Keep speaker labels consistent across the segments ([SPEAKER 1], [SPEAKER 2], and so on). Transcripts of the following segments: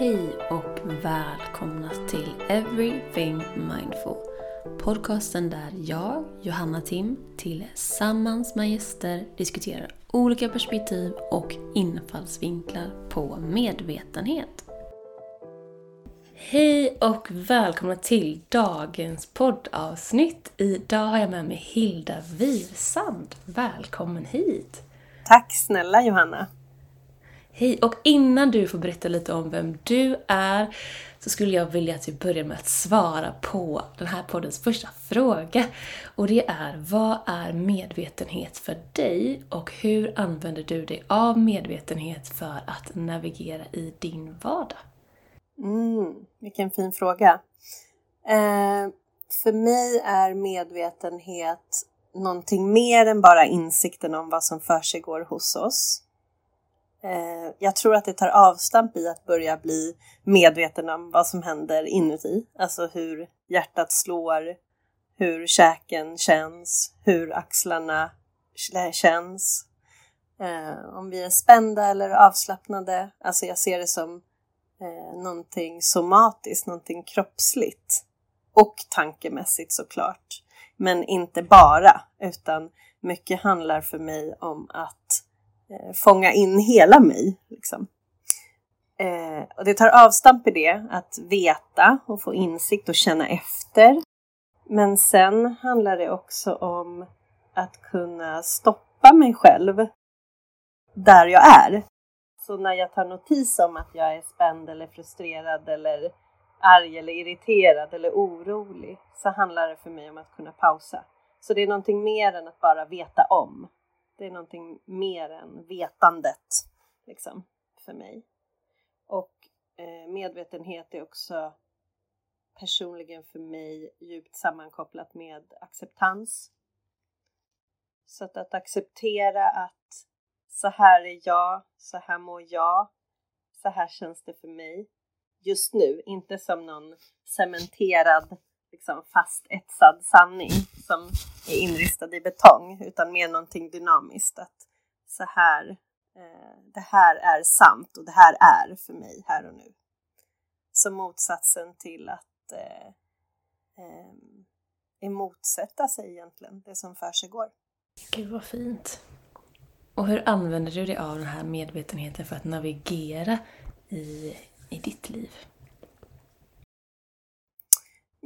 [SPEAKER 1] Hej och välkomna till Everything Mindful. Podcasten där jag, Johanna Tim, tillsammans med gäster diskuterar olika perspektiv och infallsvinklar på medvetenhet. Hej och välkomna till dagens poddavsnitt. Idag har jag med mig Hilda Wirsand. Välkommen hit!
[SPEAKER 2] Tack snälla Johanna!
[SPEAKER 1] Hej! Och innan du får berätta lite om vem du är så skulle jag vilja att vi börjar med att svara på den här poddens första fråga. Och det är, vad är medvetenhet för dig och hur använder du dig av medvetenhet för att navigera i din vardag?
[SPEAKER 2] Mm, vilken fin fråga. Eh, för mig är medvetenhet någonting mer än bara insikten om vad som försiggår hos oss. Eh, jag tror att det tar avstamp i att börja bli medveten om vad som händer inuti. Alltså hur hjärtat slår, hur käken känns, hur axlarna eh, känns. Eh, om vi är spända eller avslappnade. Alltså jag ser det som eh, någonting somatiskt, någonting kroppsligt. Och tankemässigt såklart. Men inte bara, utan mycket handlar för mig om att eh, fånga in hela mig. Liksom. Eh, och det tar avstamp i det, att veta och få insikt och känna efter. Men sen handlar det också om att kunna stoppa mig själv där jag är. Så när jag tar notis om att jag är spänd eller frustrerad eller arg eller irriterad eller orolig så handlar det för mig om att kunna pausa. Så det är någonting mer än att bara veta om. Det är någonting mer än vetandet liksom, för mig. Och eh, medvetenhet är också personligen för mig djupt sammankopplat med acceptans. Så att, att acceptera att så här är jag, så här mår jag, så här känns det för mig just nu, inte som någon cementerad, liksom fast etsad sanning som är inristad i betong, utan mer någonting dynamiskt. Att så här, eh, det här är sant och det här är för mig här och nu. Som motsatsen till att eh, eh, emotsätta sig egentligen det som för sig går.
[SPEAKER 1] Gud vad fint. Och hur använder du dig av den här medvetenheten för att navigera i, i ditt liv?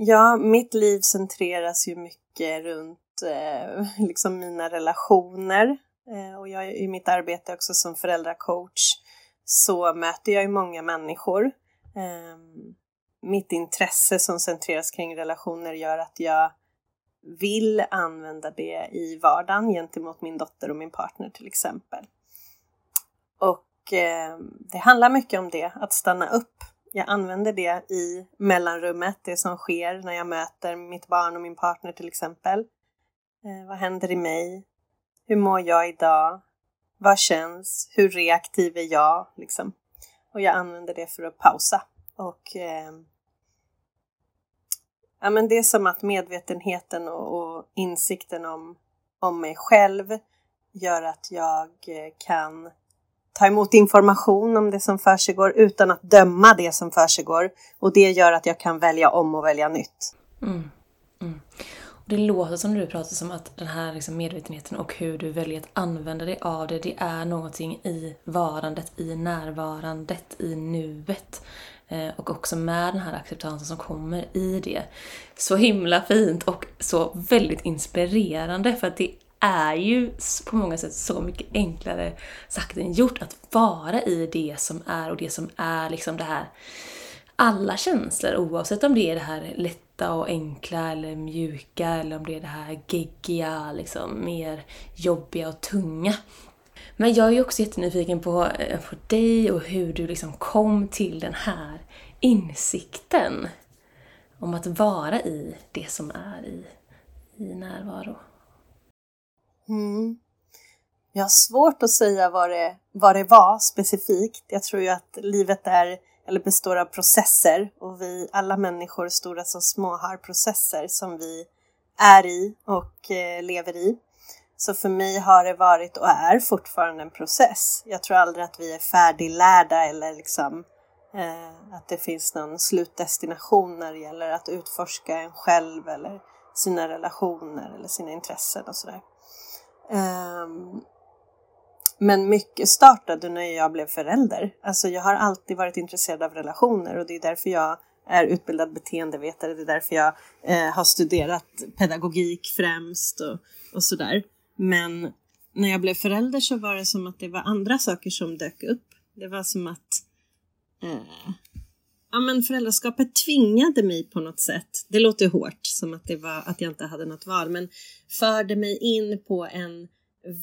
[SPEAKER 2] Ja, mitt liv centreras ju mycket runt eh, liksom mina relationer. Eh, och jag i mitt arbete också som föräldracoach så möter jag ju många människor. Eh, mitt intresse som centreras kring relationer gör att jag vill använda det i vardagen gentemot min dotter och min partner till exempel. Och eh, det handlar mycket om det, att stanna upp. Jag använder det i mellanrummet, det som sker när jag möter mitt barn och min partner till exempel. Eh, vad händer i mig? Hur mår jag idag? Vad känns? Hur reaktiv är jag? Liksom. Och jag använder det för att pausa och eh, ja, men det är som att medvetenheten och, och insikten om, om mig själv gör att jag eh, kan ta emot information om det som försiggår utan att döma det som försiggår. Och det gör att jag kan välja om och välja nytt.
[SPEAKER 1] Mm. Mm. Och det låter som du pratar som att den här liksom medvetenheten och hur du väljer att använda dig av det, det är någonting i varandet, i närvarandet, i nuet. Eh, och också med den här acceptansen som kommer i det. Så himla fint och så väldigt inspirerande för att det är ju på många sätt så mycket enklare sagt än gjort att vara i det som är och det som är liksom det här alla känslor oavsett om det är det här lätta och enkla eller mjuka eller om det är det här geggiga, liksom mer jobbiga och tunga. Men jag är ju också jättenyfiken på, eh, på dig och hur du liksom kom till den här insikten om att vara i det som är i, i närvaro.
[SPEAKER 2] Mm. Jag har svårt att säga vad det, vad det var specifikt. Jag tror ju att livet är, eller består av processer och vi, alla människor, stora som små, har processer som vi är i och eh, lever i. Så för mig har det varit och är fortfarande en process. Jag tror aldrig att vi är färdiglärda eller liksom eh, att det finns någon slutdestination när det gäller att utforska en själv eller sina relationer eller sina intressen och sådär. Um, men mycket startade när jag blev förälder. Alltså jag har alltid varit intresserad av relationer och det är därför jag är utbildad beteendevetare. Det är därför jag eh, har studerat pedagogik främst och, och sådär. Men när jag blev förälder så var det som att det var andra saker som dök upp. Det var som att eh, ja, men föräldraskapet tvingade mig på något sätt. Det låter hårt, som att det var att jag inte hade något val, men förde mig in på en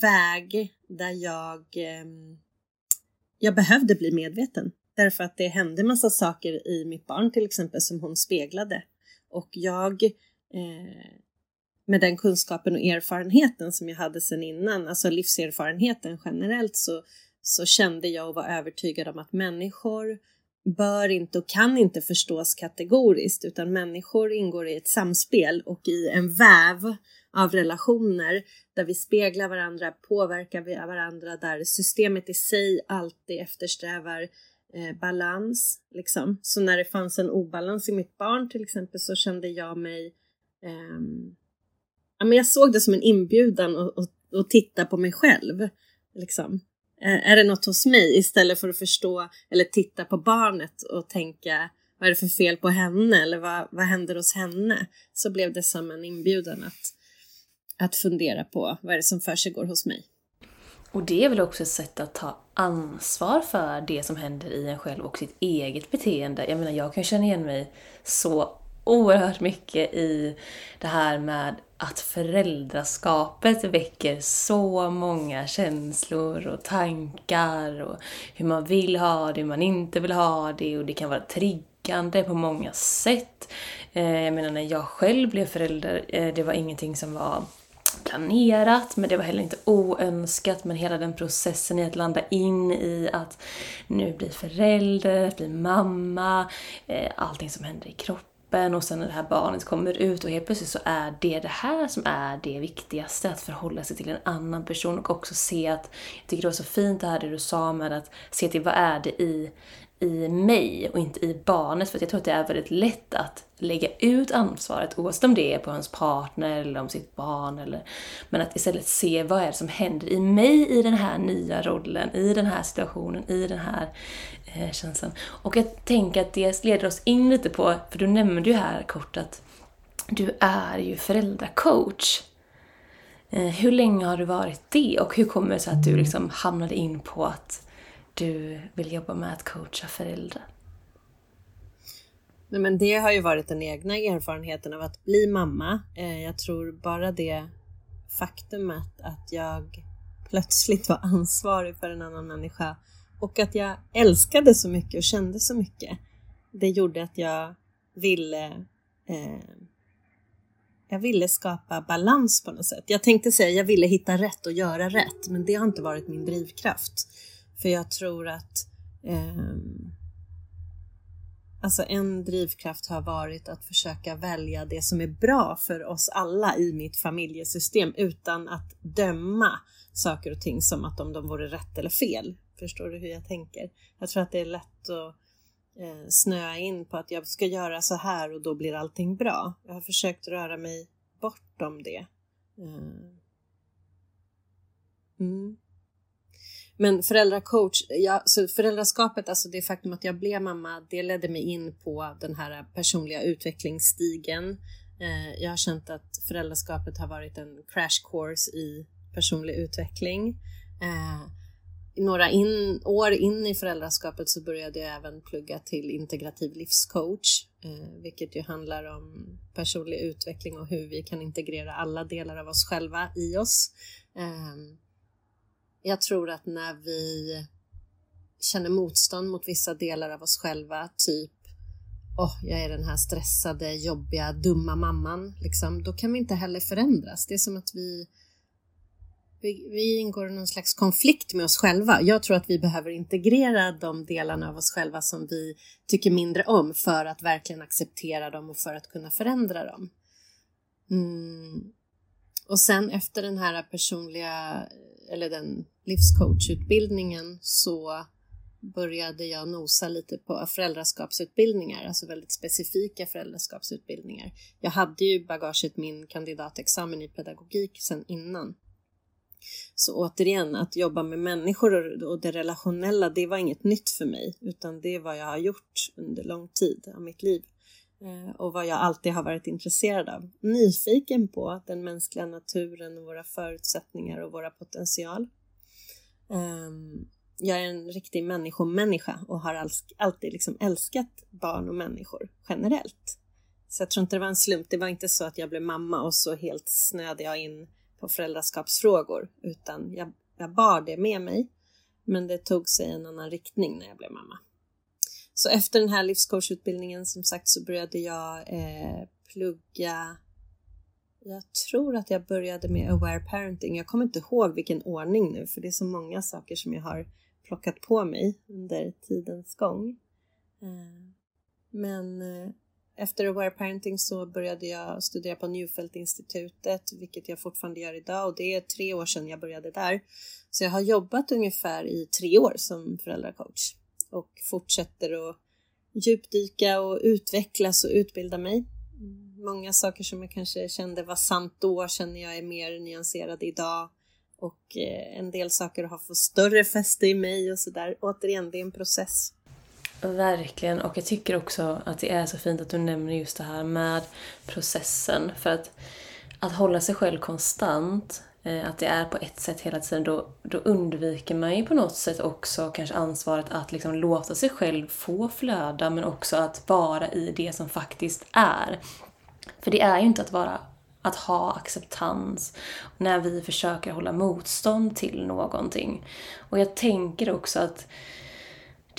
[SPEAKER 2] väg där jag, eh, jag behövde bli medveten. Därför att det hände massa saker i mitt barn till exempel som hon speglade. Och jag eh, med den kunskapen och erfarenheten som jag hade sedan innan, alltså livserfarenheten generellt, så, så kände jag och var övertygad om att människor bör inte och kan inte förstås kategoriskt utan människor ingår i ett samspel och i en väv av relationer där vi speglar varandra, påverkar varandra, där systemet i sig alltid eftersträvar eh, balans. Liksom. Så när det fanns en obalans i mitt barn till exempel så kände jag mig eh, ja, men jag såg det som en inbjudan att titta på mig själv. Liksom. Eh, är det något hos mig istället för att förstå eller titta på barnet och tänka vad är det för fel på henne eller vad, vad händer hos henne? Så blev det som en inbjudan att, att fundera på vad är det som för hos mig.
[SPEAKER 1] Och det är väl också ett sätt att ta ansvar för det som händer i en själv och sitt eget beteende. Jag menar, jag kan känna igen mig så oerhört mycket i det här med att föräldraskapet väcker så många känslor och tankar och hur man vill ha det, hur man inte vill ha det och det kan vara triggande på många sätt. Eh, jag menar när jag själv blev förälder, eh, det var ingenting som var planerat men det var heller inte oönskat men hela den processen i att landa in i att nu bli förälder, bli mamma, eh, allting som händer i kroppen kroppen och sen när det här barnet kommer ut och helt plötsligt så är det det här som är det viktigaste, att förhålla sig till en annan person och också se att, jag tycker det var så fint det här det du sa med att se till vad är det i, i mig och inte i barnet. För jag tror att det är väldigt lätt att lägga ut ansvaret, oavsett om det är på ens partner eller om sitt barn. Eller, men att istället se vad är det som händer i mig i den här nya rollen, i den här situationen, i den här känslan. Och jag tänker att det leder oss in lite på, för du nämnde ju här kort att du är ju föräldracoach. Eh, hur länge har du varit det och hur kommer det sig att du liksom hamnade in på att du vill jobba med att coacha föräldrar?
[SPEAKER 2] Nej, men det har ju varit den egna erfarenheten av att bli mamma. Eh, jag tror bara det faktumet att jag plötsligt var ansvarig för en annan människa och att jag älskade så mycket och kände så mycket. Det gjorde att jag ville eh, jag ville skapa balans på något sätt. Jag tänkte säga jag ville hitta rätt och göra rätt, men det har inte varit min drivkraft. För jag tror att eh, Alltså en drivkraft har varit att försöka välja det som är bra för oss alla i mitt familjesystem utan att döma saker och ting som att om de vore rätt eller fel. Förstår du hur jag tänker? Jag tror att det är lätt att eh, snöa in på att jag ska göra så här och då blir allting bra. Jag har försökt röra mig bortom det. Eh. Mm. Men föräldracoach, ja, så föräldraskapet, alltså det faktum att jag blev mamma, det ledde mig in på den här personliga utvecklingsstigen. Eh, jag har känt att föräldraskapet har varit en crash course i personlig utveckling. Eh, några in, år in i föräldraskapet så började jag även plugga till integrativ livscoach, eh, vilket ju handlar om personlig utveckling och hur vi kan integrera alla delar av oss själva i oss. Eh, jag tror att när vi känner motstånd mot vissa delar av oss själva, typ oh, jag är den här stressade, jobbiga, dumma mamman, liksom, då kan vi inte heller förändras. Det är som att vi, vi, vi ingår i någon slags konflikt med oss själva. Jag tror att vi behöver integrera de delarna av oss själva som vi tycker mindre om för att verkligen acceptera dem och för att kunna förändra dem. Mm. Och sen efter den här personliga eller den livscoachutbildningen så började jag nosa lite på föräldraskapsutbildningar, alltså väldigt specifika föräldraskapsutbildningar. Jag hade ju bagaget min kandidatexamen i pedagogik sedan innan. Så återigen, att jobba med människor och det relationella, det var inget nytt för mig, utan det är vad jag har gjort under lång tid av mitt liv eh, och vad jag alltid har varit intresserad av. Nyfiken på den mänskliga naturen och våra förutsättningar och våra potential. Ehm, jag är en riktig människomänniska och har alltid liksom älskat barn och människor generellt. Så jag tror inte det var en slump. Det var inte så att jag blev mamma och så helt snöade jag in på föräldraskapsfrågor, utan jag, jag bar det med mig. Men det tog sig en annan riktning när jag blev mamma. Så efter den här livscoachutbildningen som sagt så började jag eh, plugga jag tror att jag började med aware parenting. Jag kommer inte ihåg vilken ordning nu för det är så många saker som jag har plockat på mig under tidens gång. Eh, men eh, efter Aware Parenting så började jag studera på Newfelt-institutet, vilket jag fortfarande gör idag och det är tre år sedan jag började där. Så jag har jobbat ungefär i tre år som föräldracoach och fortsätter att djupdyka och utvecklas och utbilda mig. Många saker som jag kanske kände var sant då känner jag är mer nyanserade idag och eh, en del saker har fått större fäste i mig och sådär. Återigen, det är en process.
[SPEAKER 1] Verkligen, och jag tycker också att det är så fint att du nämner just det här med processen. För att, att hålla sig själv konstant, eh, att det är på ett sätt hela tiden, då, då undviker man ju på något sätt också kanske ansvaret att liksom låta sig själv få flöda, men också att vara i det som faktiskt är. För det är ju inte att vara att ha acceptans när vi försöker hålla motstånd till någonting. Och jag tänker också att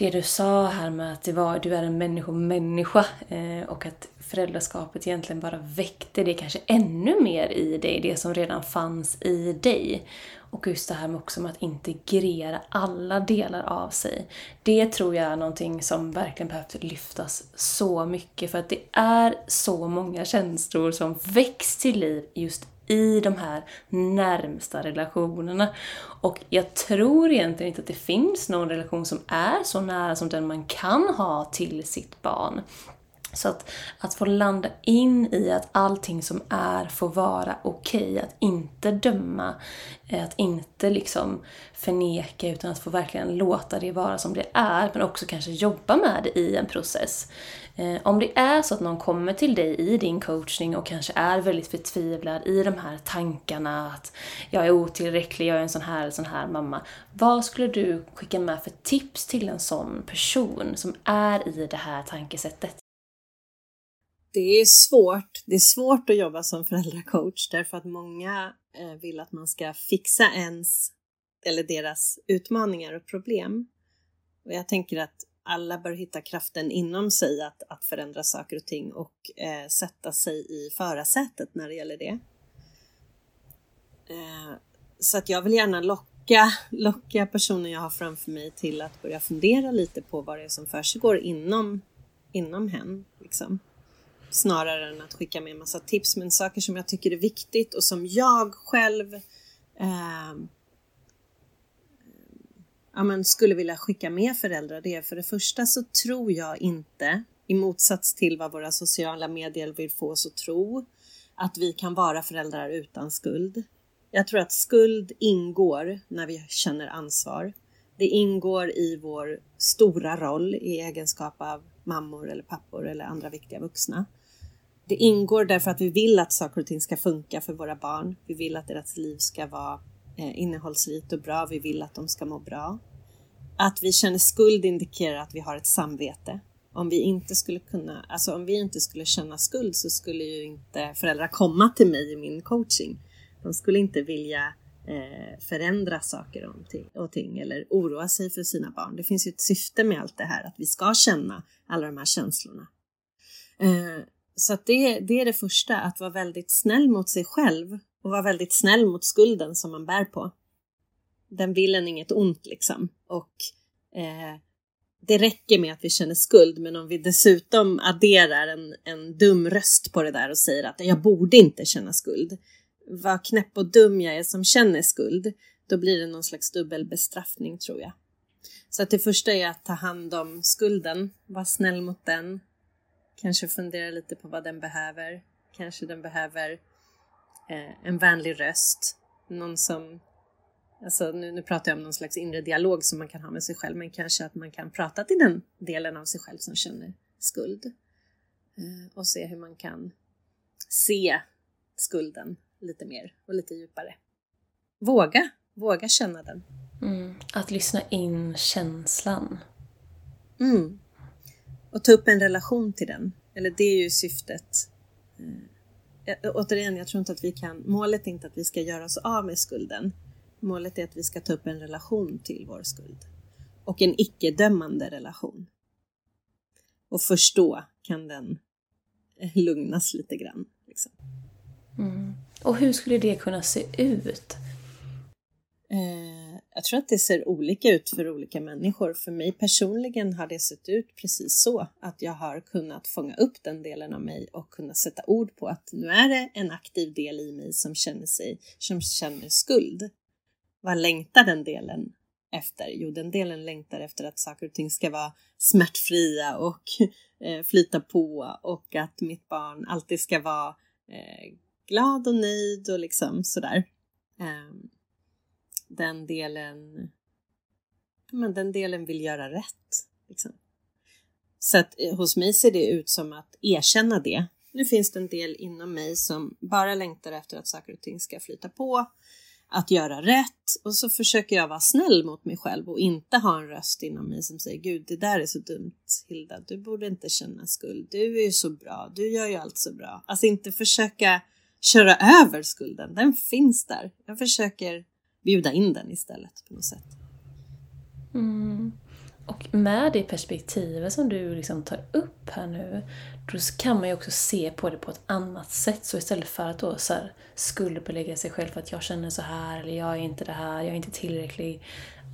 [SPEAKER 1] det du sa här med att det var, du är en människomänniska eh, och att föräldraskapet egentligen bara väckte det kanske ännu mer i dig, det som redan fanns i dig. Och just det här med också med att integrera alla delar av sig. Det tror jag är någonting som verkligen behövt lyftas så mycket för att det är så många känslor som väcks till liv just i de här närmsta relationerna. Och jag tror egentligen inte att det finns någon relation som är så nära som den man kan ha till sitt barn. Så att, att få landa in i att allting som är får vara okej, okay, att inte döma, att inte liksom förneka utan att få verkligen låta det vara som det är men också kanske jobba med det i en process. Eh, om det är så att någon kommer till dig i din coachning och kanske är väldigt förtvivlad i de här tankarna att jag är otillräcklig, jag är en sån här, sån här mamma. Vad skulle du skicka med för tips till en sån person som är i det här tankesättet?
[SPEAKER 2] Det är svårt. Det är svårt att jobba som föräldracoach därför att många eh, vill att man ska fixa ens eller deras utmaningar och problem. Och jag tänker att alla bör hitta kraften inom sig att, att förändra saker och ting och eh, sätta sig i förarsätet när det gäller det. Eh, så att jag vill gärna locka, locka personen jag har framför mig till att börja fundera lite på vad det är som försiggår inom, inom hen. Liksom. Snarare än att skicka med en massa tips, men saker som jag tycker är viktigt och som jag själv eh, ja, men skulle vilja skicka med föräldrar det är för det första så tror jag inte, i motsats till vad våra sociala medier vill få oss att tro, att vi kan vara föräldrar utan skuld. Jag tror att skuld ingår när vi känner ansvar. Det ingår i vår stora roll i egenskap av mammor eller pappor eller andra viktiga vuxna. Det ingår därför att vi vill att saker och ting ska funka för våra barn. Vi vill att deras liv ska vara Eh, innehållsrikt och bra. Vi vill att de ska må bra. Att vi känner skuld indikerar att vi har ett samvete. Om vi inte skulle kunna, alltså om vi inte skulle känna skuld så skulle ju inte föräldrar komma till mig i min coaching. De skulle inte vilja eh, förändra saker och ting eller oroa sig för sina barn. Det finns ju ett syfte med allt det här, att vi ska känna alla de här känslorna. Eh, så att det, det är det första, att vara väldigt snäll mot sig själv och vara väldigt snäll mot skulden som man bär på. Den vill en inget ont liksom. Och eh, det räcker med att vi känner skuld, men om vi dessutom adderar en, en dum röst på det där och säger att jag borde inte känna skuld. Vad knäpp och dum jag är som känner skuld. Då blir det någon slags dubbel bestraffning tror jag. Så att det första är att ta hand om skulden, vara snäll mot den, kanske fundera lite på vad den behöver. Kanske den behöver eh, en vänlig röst, någon som Alltså nu, nu pratar jag om någon slags inre dialog som man kan ha med sig själv, men kanske att man kan prata till den delen av sig själv som känner skuld. Eh, och se hur man kan se skulden lite mer och lite djupare. Våga, våga känna den.
[SPEAKER 1] Mm, att lyssna in känslan.
[SPEAKER 2] Mm. Och ta upp en relation till den. Eller det är ju syftet. Eh, återigen, jag tror inte att vi kan, målet är inte att vi ska göra oss av med skulden. Målet är att vi ska ta upp en relation till vår skuld. Och en icke-dömande relation. Och först då kan den lugnas lite grann. Liksom.
[SPEAKER 1] Mm. Och hur skulle det kunna se ut?
[SPEAKER 2] Eh, jag tror att det ser olika ut för olika människor. För mig personligen har det sett ut precis så att jag har kunnat fånga upp den delen av mig och kunna sätta ord på att nu är det en aktiv del i mig som känner sig, som känner skuld. Vad längtar den delen efter? Jo, den delen längtar efter att saker och ting ska vara smärtfria och eh, flyta på och att mitt barn alltid ska vara eh, glad och nöjd och liksom sådär. Um, den delen, men den delen vill göra rätt. Liksom. Så att eh, hos mig ser det ut som att erkänna det. Nu finns det en del inom mig som bara längtar efter att saker och ting ska flyta på, att göra rätt och så försöker jag vara snäll mot mig själv och inte ha en röst inom mig som säger Gud, det där är så dumt Hilda, du borde inte känna skuld, du är ju så bra, du gör ju allt så bra. Alltså inte försöka köra över skulden, den finns där. Jag försöker bjuda in den istället på något sätt.
[SPEAKER 1] Mm. Och med det perspektivet som du liksom tar upp här nu, då kan man ju också se på det på ett annat sätt. Så istället för att då så här skuldbelägga sig själv för att jag känner så här, eller jag är inte det här, jag är inte tillräcklig.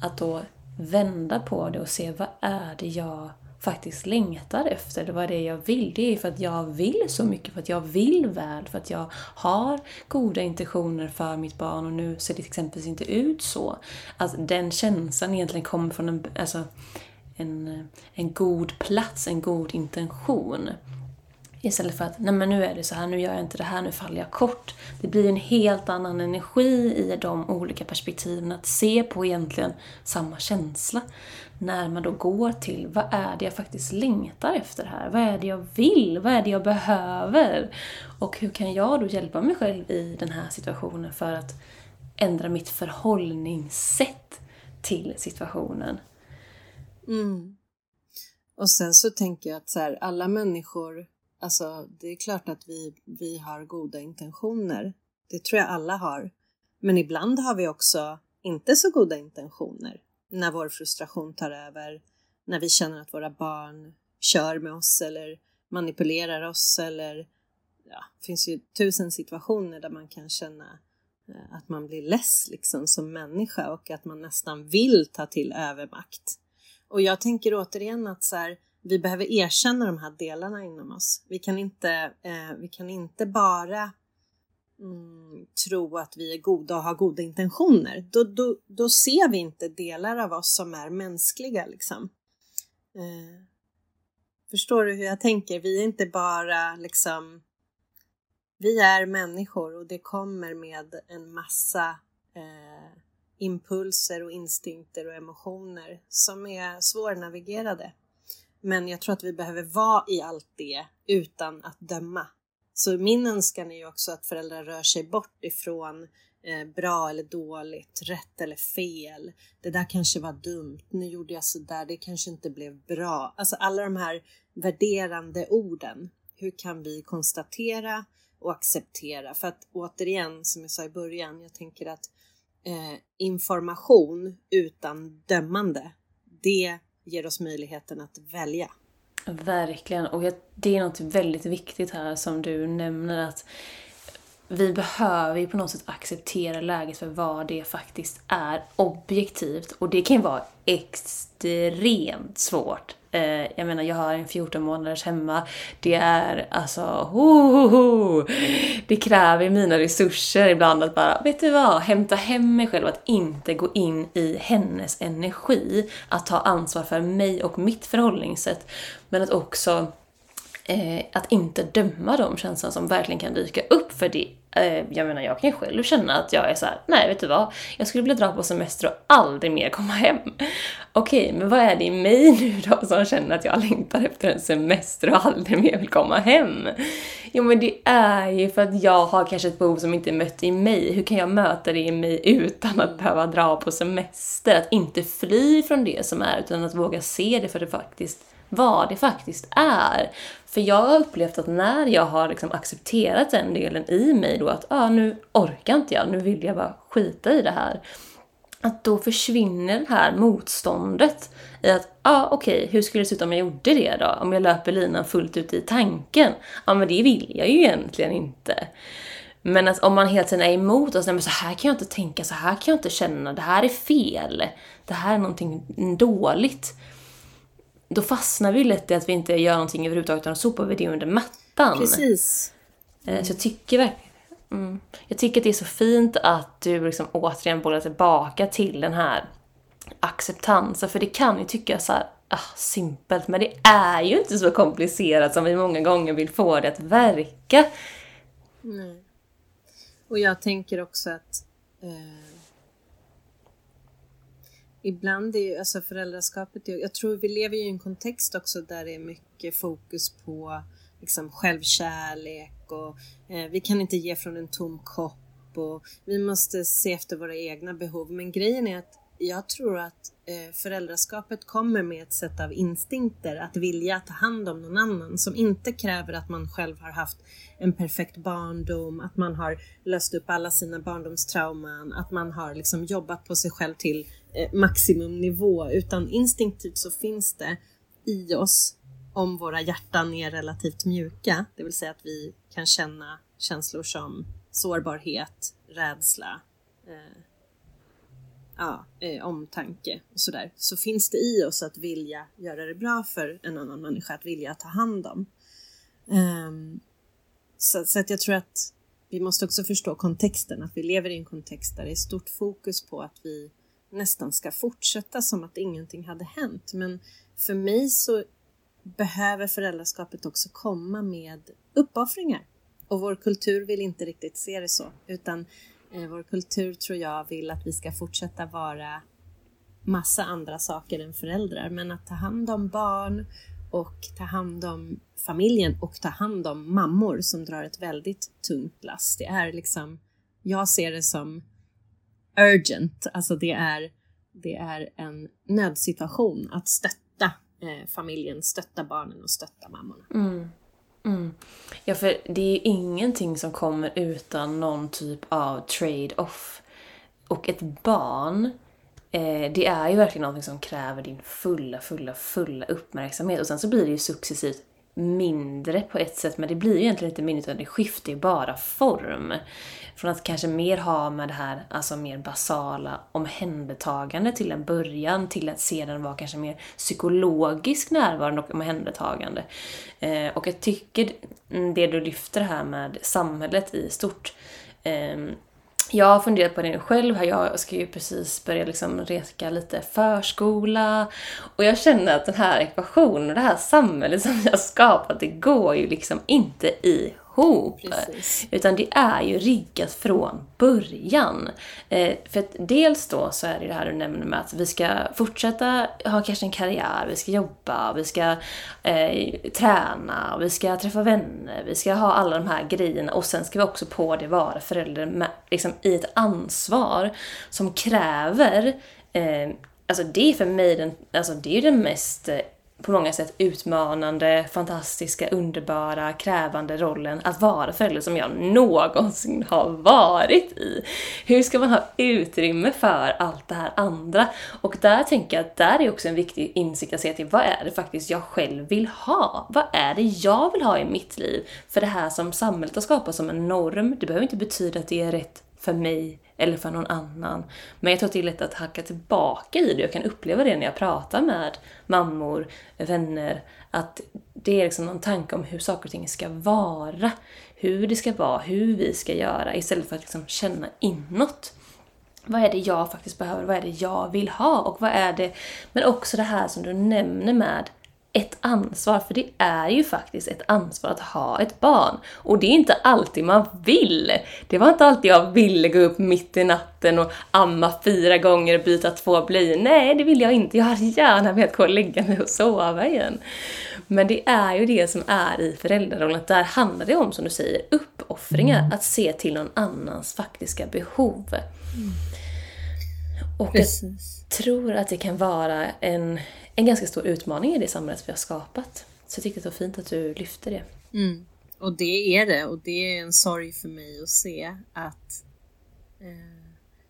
[SPEAKER 1] Att då vända på det och se vad är det jag faktiskt längtar efter. Det var det jag vill. Det är för att jag vill så mycket, för att jag vill väl, för att jag har goda intentioner för mitt barn och nu ser det till exempel inte ut så. Att den känslan egentligen kommer från en, alltså, en, en god plats, en god intention. Istället för att, nej men nu är det så här, nu gör jag inte det här, nu faller jag kort. Det blir en helt annan energi i de olika perspektiven, att se på egentligen samma känsla. När man då går till, vad är det jag faktiskt längtar efter här? Vad är det jag vill? Vad är det jag behöver? Och hur kan jag då hjälpa mig själv i den här situationen för att ändra mitt förhållningssätt till situationen?
[SPEAKER 2] Mm. Och sen så tänker jag att så här, alla människor Alltså, det är klart att vi, vi har goda intentioner. Det tror jag alla har. Men ibland har vi också inte så goda intentioner. När vår frustration tar över, när vi känner att våra barn kör med oss eller manipulerar oss eller ja, det finns ju tusen situationer där man kan känna eh, att man blir less liksom som människa och att man nästan vill ta till övermakt. Och jag tänker återigen att så här, vi behöver erkänna de här delarna inom oss. Vi kan inte, eh, vi kan inte bara mm, tro att vi är goda och har goda intentioner. Då, då, då ser vi inte delar av oss som är mänskliga. Liksom. Eh, förstår du hur jag tänker? Vi är inte bara liksom vi är människor och det kommer med en massa eh, impulser och instinkter och emotioner som är svårnavigerade. Men jag tror att vi behöver vara i allt det utan att döma. Så min önskan är ju också att föräldrar rör sig bort ifrån eh, bra eller dåligt, rätt eller fel. Det där kanske var dumt, nu gjorde jag så där. det kanske inte blev bra. Alltså alla de här värderande orden. Hur kan vi konstatera och acceptera? För att återigen, som jag sa i början, jag tänker att eh, information utan dömande, det ger oss möjligheten att välja.
[SPEAKER 1] Verkligen, och det är något väldigt viktigt här som du nämner att vi behöver ju på något sätt acceptera läget för vad det faktiskt är objektivt. Och det kan ju vara extremt svårt. Eh, jag menar, jag har en 14 månaders hemma. Det är alltså, ho, ho, ho. Det kräver mina resurser ibland att bara, vet du vad, hämta hem mig själv. Att inte gå in i hennes energi. Att ta ansvar för mig och mitt förhållningssätt. Men att också eh, att inte döma de känslor som verkligen kan dyka upp. För det, eh, jag menar, jag kan ju själv känna att jag är så här, nej vet du vad? Jag skulle vilja dra på semester och aldrig mer komma hem. Okej, men vad är det i mig nu då som känner att jag längtar efter en semester och aldrig mer vill komma hem? Jo men det är ju för att jag har kanske ett behov som inte är mött i mig. Hur kan jag möta det i mig utan att behöva dra på semester? Att inte fly från det som är, utan att våga se det för det faktiskt vad det faktiskt är. För jag har upplevt att när jag har liksom accepterat den delen i mig då att ah, nu orkar inte jag, nu vill jag bara skita i det här. Att då försvinner det här motståndet i att, ja ah, okej, okay, hur skulle det se ut om jag gjorde det då? Om jag löper linan fullt ut i tanken? Ja ah, men det vill jag ju egentligen inte. Men att om man hela tiden är emot och säger så här kan jag inte tänka, så här kan jag inte känna, det här är fel. Det här är någonting dåligt då fastnar vi lätt i att vi inte gör någonting överhuvudtaget utan sopar vi det under mattan.
[SPEAKER 2] Precis.
[SPEAKER 1] Mm. Så jag tycker verkligen mm, Jag tycker att det är så fint att du liksom återigen bollar tillbaka till den här acceptansen. För det kan ju tyckas så här, ah, simpelt, men det är ju inte så komplicerat som vi många gånger vill få det att verka.
[SPEAKER 2] Nej. Och jag tänker också att eh ibland är ju alltså föräldraskapet, jag tror vi lever i en kontext också där det är mycket fokus på liksom självkärlek och eh, vi kan inte ge från en tom kopp och vi måste se efter våra egna behov. Men grejen är att jag tror att eh, föräldraskapet kommer med ett sätt av instinkter att vilja ta hand om någon annan som inte kräver att man själv har haft en perfekt barndom, att man har löst upp alla sina barndomstrauman, att man har liksom jobbat på sig själv till eh, maximumnivå utan instinktivt så finns det i oss om våra hjärtan är relativt mjuka, det vill säga att vi kan känna känslor som sårbarhet, rädsla, eh, ja, eh, omtanke och sådär, så finns det i oss att vilja göra det bra för en annan människa, att vilja ta hand om. Um, så, så, att jag tror att vi måste också förstå kontexten, att vi lever i en kontext där det är stort fokus på att vi nästan ska fortsätta som att ingenting hade hänt. Men för mig så behöver föräldraskapet också komma med uppoffringar. Och vår kultur vill inte riktigt se det så, utan vår kultur tror jag vill att vi ska fortsätta vara massa andra saker än föräldrar. Men att ta hand om barn och ta hand om familjen och ta hand om mammor som drar ett väldigt tungt lass. Det är liksom, jag ser det som urgent, alltså det är, det är en nödsituation att stötta eh, familjen, stötta barnen och stötta mammorna.
[SPEAKER 1] Mm. Mm. Ja, för det är ingenting som kommer utan någon typ av trade-off. Och ett barn, eh, det är ju verkligen någonting som kräver din fulla, fulla, fulla uppmärksamhet. Och sen så blir det ju successivt mindre på ett sätt, men det blir ju egentligen inte mindre utan det skiftar ju bara form. Från att kanske mer ha med det här alltså mer basala omhändertagande till en början till att sedan vara kanske mer psykologisk närvarande och omhändertagande. Eh, och jag tycker det du lyfter här med samhället i stort eh, jag har funderat på det nu själv. Jag ska ju precis börja liksom reka lite förskola. Och jag känner att den här ekvationen och det här samhället som vi har skapat, det går ju liksom inte i ihop. Precis. Utan det är ju riggat från början. Eh, för att dels då så är det det här du nämner med att vi ska fortsätta ha kanske en karriär, vi ska jobba, vi ska eh, träna, vi ska träffa vänner, vi ska ha alla de här grejerna och sen ska vi också på det vara förälder med, liksom, i ett ansvar som kräver eh, Alltså det är för mig den, alltså det är den mest på många sätt utmanande, fantastiska, underbara, krävande rollen att vara förälder som jag någonsin har varit i. Hur ska man ha utrymme för allt det här andra? Och där tänker jag att där är också en viktig insikt att se till vad är det faktiskt jag själv vill ha? Vad är det jag vill ha i mitt liv? För det här som samhället har skapat som en norm, det behöver inte betyda att det är rätt för mig eller för någon annan. Men jag tror att det är lätt att hacka tillbaka i det. Jag kan uppleva det när jag pratar med mammor, vänner, att det är liksom någon tanke om hur saker och ting ska vara. Hur det ska vara, hur vi ska göra istället för att liksom känna inåt. Vad är det jag faktiskt behöver? Vad är det jag vill ha? Och vad är det... Men också det här som du nämner med ett ansvar, för det är ju faktiskt ett ansvar att ha ett barn. Och det är inte alltid man vill. Det var inte alltid jag ville gå upp mitt i natten och amma fyra gånger och byta två blöjor. Nej, det vill jag inte. Jag hade gärna velat gå och lägga mig och sova igen. Men det är ju det som är i föräldrarollen, att där handlar det om, som du säger, uppoffringar. Mm. Att se till någon annans faktiska behov. Mm. Och Precis. jag tror att det kan vara en en ganska stor utmaning i det samhället vi har skapat. Så jag tycker det var fint att du lyfte det.
[SPEAKER 2] Mm. Och det är det och det är en sorg för mig att se att eh,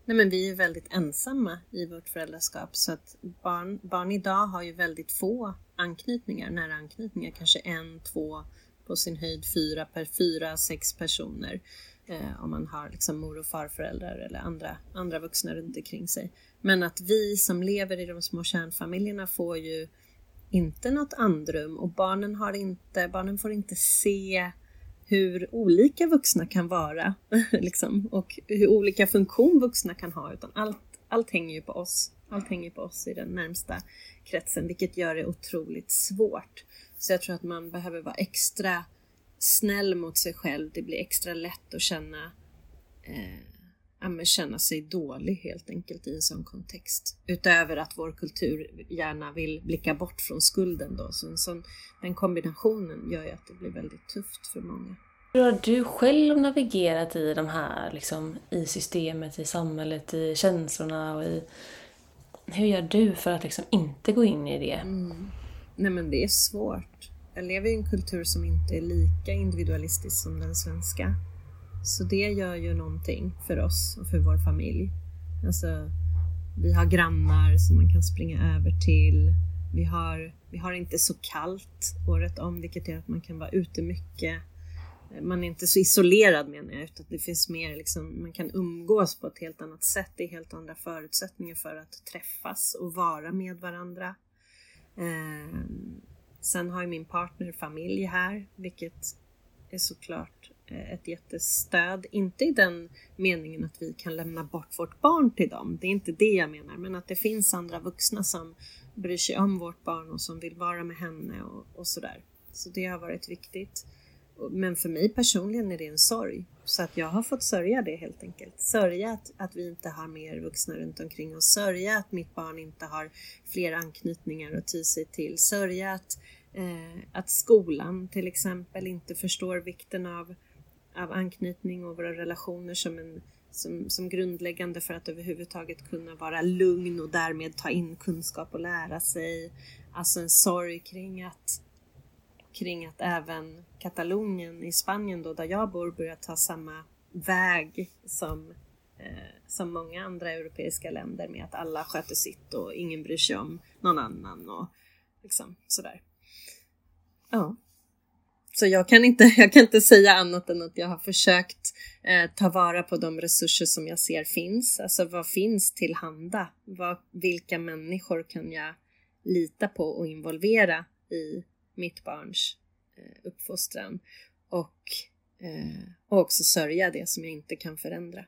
[SPEAKER 2] nej men vi är väldigt ensamma i vårt föräldraskap så att barn, barn idag har ju väldigt få anknytningar, nära anknytningar, kanske en, två, på sin höjd fyra per fyra, sex personer eh, om man har liksom mor och farföräldrar eller andra, andra vuxna runt omkring sig. Men att vi som lever i de små kärnfamiljerna får ju inte något andrum och barnen, har inte, barnen får inte se hur olika vuxna kan vara liksom, och hur olika funktion vuxna kan ha utan allt, allt hänger ju på oss. Allt hänger på oss i den närmsta kretsen vilket gör det otroligt svårt. Så jag tror att man behöver vara extra snäll mot sig själv. Det blir extra lätt att känna eh, känna sig dålig helt enkelt i en sån kontext. Utöver att vår kultur gärna vill blicka bort från skulden då. Så en sån, den kombinationen gör ju att det blir väldigt tufft för många.
[SPEAKER 1] Hur har du själv navigerat i de här, liksom, i systemet, i samhället, i känslorna och i... Hur gör du för att liksom inte gå in i det? Mm.
[SPEAKER 2] Nej men det är svårt. Jag lever i en kultur som inte är lika individualistisk som den svenska. Så det gör ju någonting för oss och för vår familj. Alltså, vi har grannar som man kan springa över till. Vi har, vi har inte så kallt året om, vilket gör att man kan vara ute mycket. Man är inte så isolerad menar jag, utan det finns mer liksom, man kan umgås på ett helt annat sätt. Det är helt andra förutsättningar för att träffas och vara med varandra. Eh, sen har ju min partner familj här, vilket är såklart eh, ett jättestöd. Inte i den meningen att vi kan lämna bort vårt barn till dem. Det är inte det jag menar. Men att det finns andra vuxna som bryr sig om vårt barn och som vill vara med henne och, och sådär. Så det har varit viktigt. Men för mig personligen är det en sorg. Så att jag har fått sörja det helt enkelt. Sörja att, att vi inte har mer vuxna runt omkring oss. Sörja att mitt barn inte har fler anknytningar att ty sig till. Sörja att, eh, att skolan till exempel inte förstår vikten av av anknytning och våra relationer som, en, som, som grundläggande för att överhuvudtaget kunna vara lugn och därmed ta in kunskap och lära sig. Alltså en sorg kring att, kring att även Katalonien i Spanien då, där jag bor, börjar ta samma väg som, eh, som många andra europeiska länder med att alla sköter sitt och ingen bryr sig om någon annan och liksom sådär. Ja. Så jag kan, inte, jag kan inte säga annat än att jag har försökt eh, ta vara på de resurser som jag ser finns. Alltså vad finns tillhanda? Vad, vilka människor kan jag lita på och involvera i mitt barns eh, uppfostran? Och, eh, och också sörja det som jag inte kan förändra.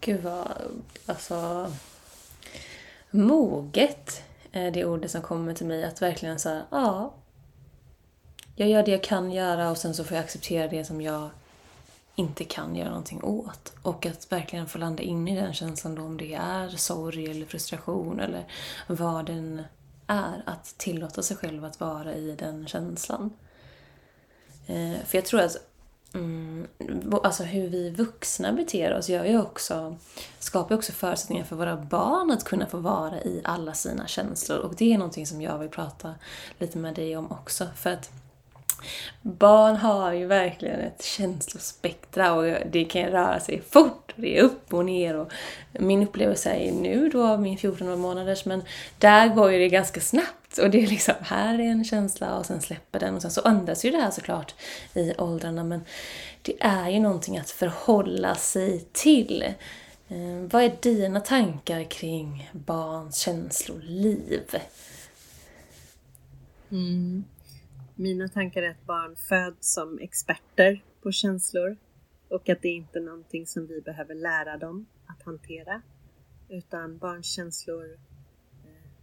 [SPEAKER 1] Gud vad, alltså moget är det ordet som kommer till mig. Att verkligen säga ja, jag gör det jag kan göra och sen så får jag acceptera det som jag inte kan göra någonting åt. Och att verkligen få landa in i den känslan då om det är sorg eller frustration eller vad den är. Att tillåta sig själv att vara i den känslan. Eh, för jag tror att mm, alltså hur vi vuxna beter oss gör ju också, skapar ju också förutsättningar för våra barn att kunna få vara i alla sina känslor. Och det är någonting som jag vill prata lite med dig om också. För att Barn har ju verkligen ett känslospektra och det kan röra sig fort. Det är upp och ner och min upplevelse är nu då min 14 månaders men där går ju det ganska snabbt och det är liksom, här är en känsla och sen släpper den och sen så ändras ju det här såklart i åldrarna men det är ju någonting att förhålla sig till. Eh, vad är dina tankar kring barns känsloliv?
[SPEAKER 2] Mm. Mina tankar är att barn föds som experter på känslor och att det är inte är någonting som vi behöver lära dem att hantera. Utan barns känslor eh,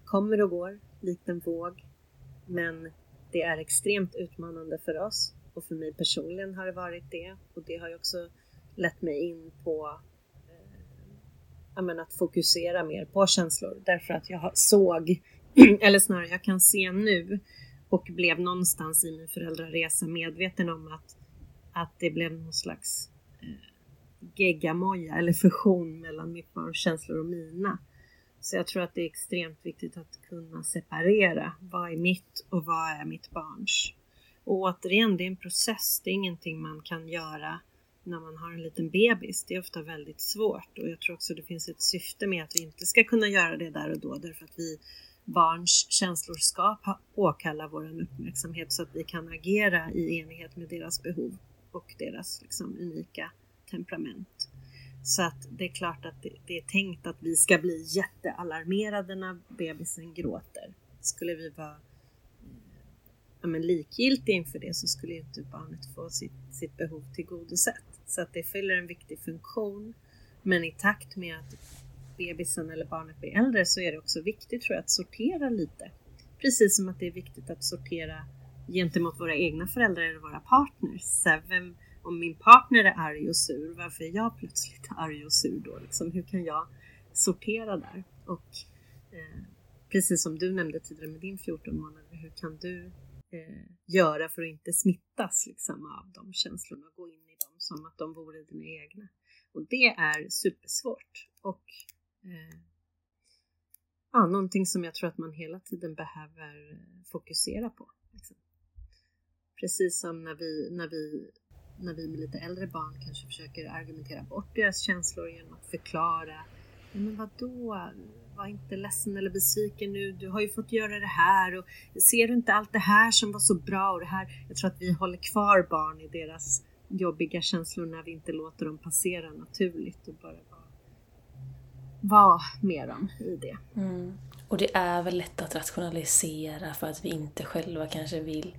[SPEAKER 2] kommer och går likt en våg. Men det är extremt utmanande för oss och för mig personligen har det varit det och det har ju också lett mig in på eh, att fokusera mer på känslor därför att jag såg, eller snarare jag kan se nu och blev någonstans i min föräldraresa medveten om att, att det blev någon slags eh, geggamoja eller fusion mellan mitt barns känslor och mina. Så jag tror att det är extremt viktigt att kunna separera. Vad är mitt och vad är mitt barns? Och återigen, det är en process. Det är ingenting man kan göra när man har en liten bebis. Det är ofta väldigt svårt och jag tror också det finns ett syfte med att vi inte ska kunna göra det där och då därför att vi barns känslor ska påkalla vår uppmärksamhet så att vi kan agera i enlighet med deras behov och deras liksom, unika temperament. Så att det är klart att det, det, är tänkt att vi ska bli jättealarmerade när bebisen gråter. Skulle vi vara eh, ja, men likgiltiga inför det så skulle inte barnet få sitt, sitt behov tillgodosett. Så att det fyller en viktig funktion. Men i takt med att bebisen eller barnet blir äldre så är det också viktigt tror jag att sortera lite. Precis som att det är viktigt att sortera gentemot våra egna föräldrar eller våra partners. Vem, om min partner är arg och sur, varför är jag plötsligt arg och sur då? Liksom, hur kan jag sortera där? Och eh, precis som du nämnde tidigare med din 14 månader, hur kan du eh, göra för att inte smittas liksom, av de känslorna och gå in i dem som att de vore dina egna? Och det är supersvårt. Och eh, ja, någonting som jag tror att man hela tiden behöver fokusera på. Liksom. Precis som när vi, när, vi, när vi med lite äldre barn kanske försöker argumentera bort deras känslor genom att förklara men vadå, var inte ledsen eller besviken nu, du har ju fått göra det här och ser du inte allt det här som var så bra och det här. Jag tror att vi håller kvar barn i deras jobbiga känslor när vi inte låter dem passera naturligt och bara vara med dem i det.
[SPEAKER 1] Mm. Och det är väl lätt att rationalisera för att vi inte själva kanske vill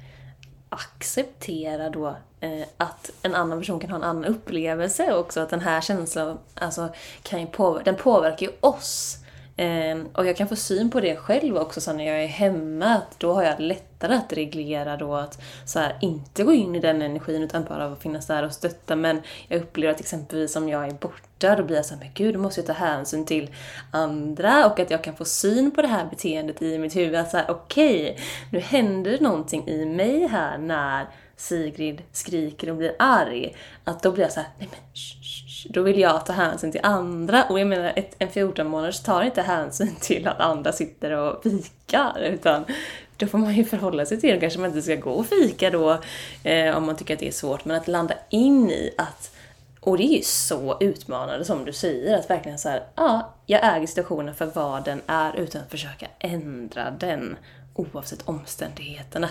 [SPEAKER 1] acceptera då eh, att en annan person kan ha en annan upplevelse också. Att den här känslan alltså, kan ju påver den påverkar ju oss. Eh, och jag kan få syn på det själv också så när jag är hemma. Att då har jag lättare att reglera då att så här, inte gå in i den energin utan bara finnas där och stötta. Men jag upplever att exempelvis om jag är borta då blir jag såhär, men gud då måste jag ta hänsyn till andra och att jag kan få syn på det här beteendet i mitt huvud. Att såhär, okej, okay, nu händer det någonting i mig här när Sigrid skriker och blir arg. Att då blir jag såhär, nej men sh, sh, då vill jag ta hänsyn till andra. Och jag menar, ett, en 14 månaders tar inte hänsyn till att andra sitter och fikar. Utan då får man ju förhålla sig till det. Kanske man inte ska gå och fika då eh, om man tycker att det är svårt. Men att landa in i att och det är ju så utmanande som du säger, att verkligen så här, ja, jag äger situationen för vad den är utan att försöka ändra den oavsett omständigheterna.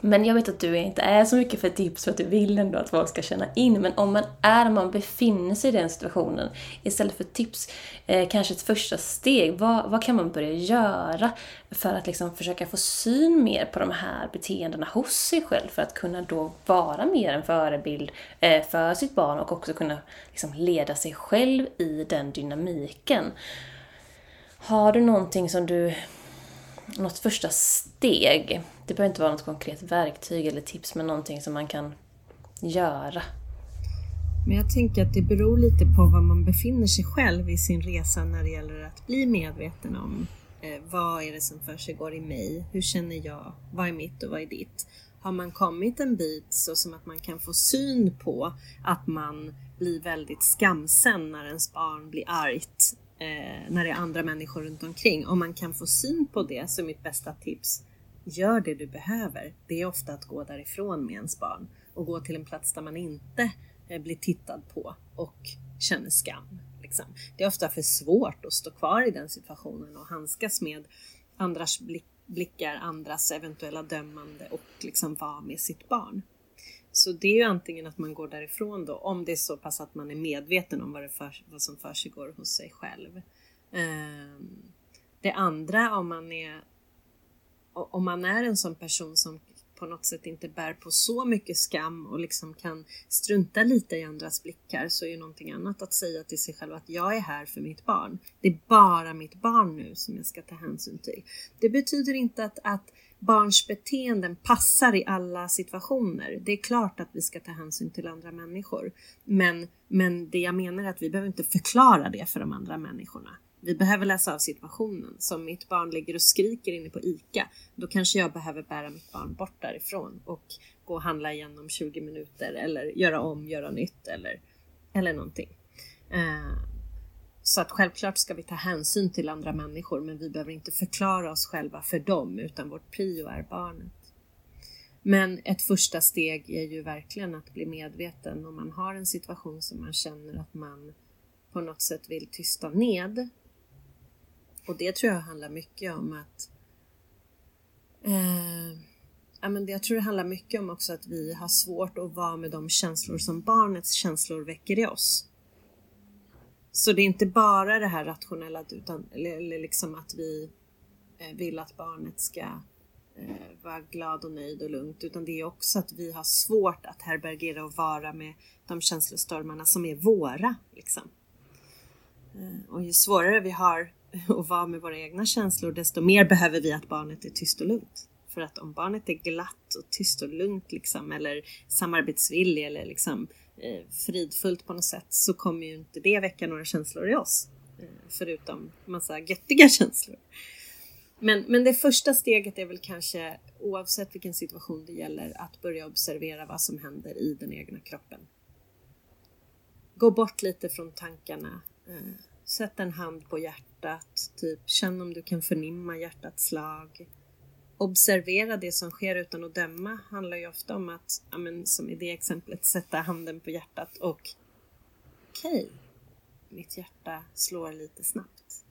[SPEAKER 1] Men jag vet att du inte är så mycket för tips för att du vill ändå att folk ska känna in. Men om man är, man befinner sig i den situationen, istället för tips, eh, kanske ett första steg, vad, vad kan man börja göra för att liksom försöka få syn mer på de här beteendena hos sig själv för att kunna då vara mer en förebild eh, för sitt barn och också kunna liksom leda sig själv i den dynamiken. Har du någonting som du något första steg. Det behöver inte vara något konkret verktyg eller tips, men någonting som man kan göra.
[SPEAKER 2] Men jag tänker att det beror lite på var man befinner sig själv i sin resa när det gäller att bli medveten om eh, vad är det som för sig går i mig? Hur känner jag? Vad är mitt och vad är ditt? har man kommit en bit så som att man kan få syn på att man blir väldigt skamsen när ens barn blir argt eh, när det är andra människor runt omkring. Om man kan få syn på det så är mitt bästa tips Gör det du behöver. Det är ofta att gå därifrån med ens barn och gå till en plats där man inte eh, blir tittad på och känner skam. Liksom. Det är ofta för svårt att stå kvar i den situationen och handskas med andras blickar, andras eventuella dömande och liksom vara med sitt barn. Så det är ju antingen att man går därifrån då, om det är så pass att man är medveten om vad, det för, vad som försiggår hos sig själv. Ehm, det andra om man är om man är en sån person som på något sätt inte bär på så mycket skam och liksom kan strunta lite i andras blickar så är ju någonting annat att säga till sig själv att jag är här för mitt barn. Det är bara mitt barn nu som jag ska ta hänsyn till. Det betyder inte att, att barns beteenden passar i alla situationer. Det är klart att vi ska ta hänsyn till andra människor. Men, men det jag menar är att vi behöver inte förklara det för de andra människorna. Vi behöver läsa av situationen. Som mitt barn ligger och skriker inne på ICA, då kanske jag behöver bära mitt barn bort därifrån och gå och handla igen om 20 minuter eller göra om, göra nytt eller, eller någonting. Eh, så att självklart ska vi ta hänsyn till andra människor men vi behöver inte förklara oss själva för dem utan vårt prio är barnet. Men ett första steg är ju verkligen att bli medveten om man har en situation som man känner att man på något sätt vill tysta ned och det tror jag handlar mycket om att eh, ja, men det, jag tror det handlar mycket om också att vi har svårt att vara med de känslor som barnets känslor väcker i oss. Så det är inte bara det här rationella utan eller, eller liksom att vi eh, vill att barnet ska eh, vara glad och nöjd och lugnt utan det är också att vi har svårt att härbärgera och vara med de känslostormarna som är våra. Liksom. Eh, och ju svårare vi har och vara med våra egna känslor, desto mer behöver vi att barnet är tyst och lugnt. För att om barnet är glatt och tyst och lugnt liksom, eller samarbetsvillig eller liksom, eh, fridfullt på något sätt så kommer ju inte det väcka några känslor i oss. Eh, förutom massa göttiga känslor. Men, men det första steget är väl kanske, oavsett vilken situation det gäller, att börja observera vad som händer i den egna kroppen. Gå bort lite från tankarna. Eh, Sätt en hand på hjärtat, typ känn om du kan förnimma hjärtats slag. Observera det som sker utan att döma handlar ju ofta om att, ja, men, som i det exemplet, sätta handen på hjärtat och okej, okay, mitt hjärta slår lite snabbt.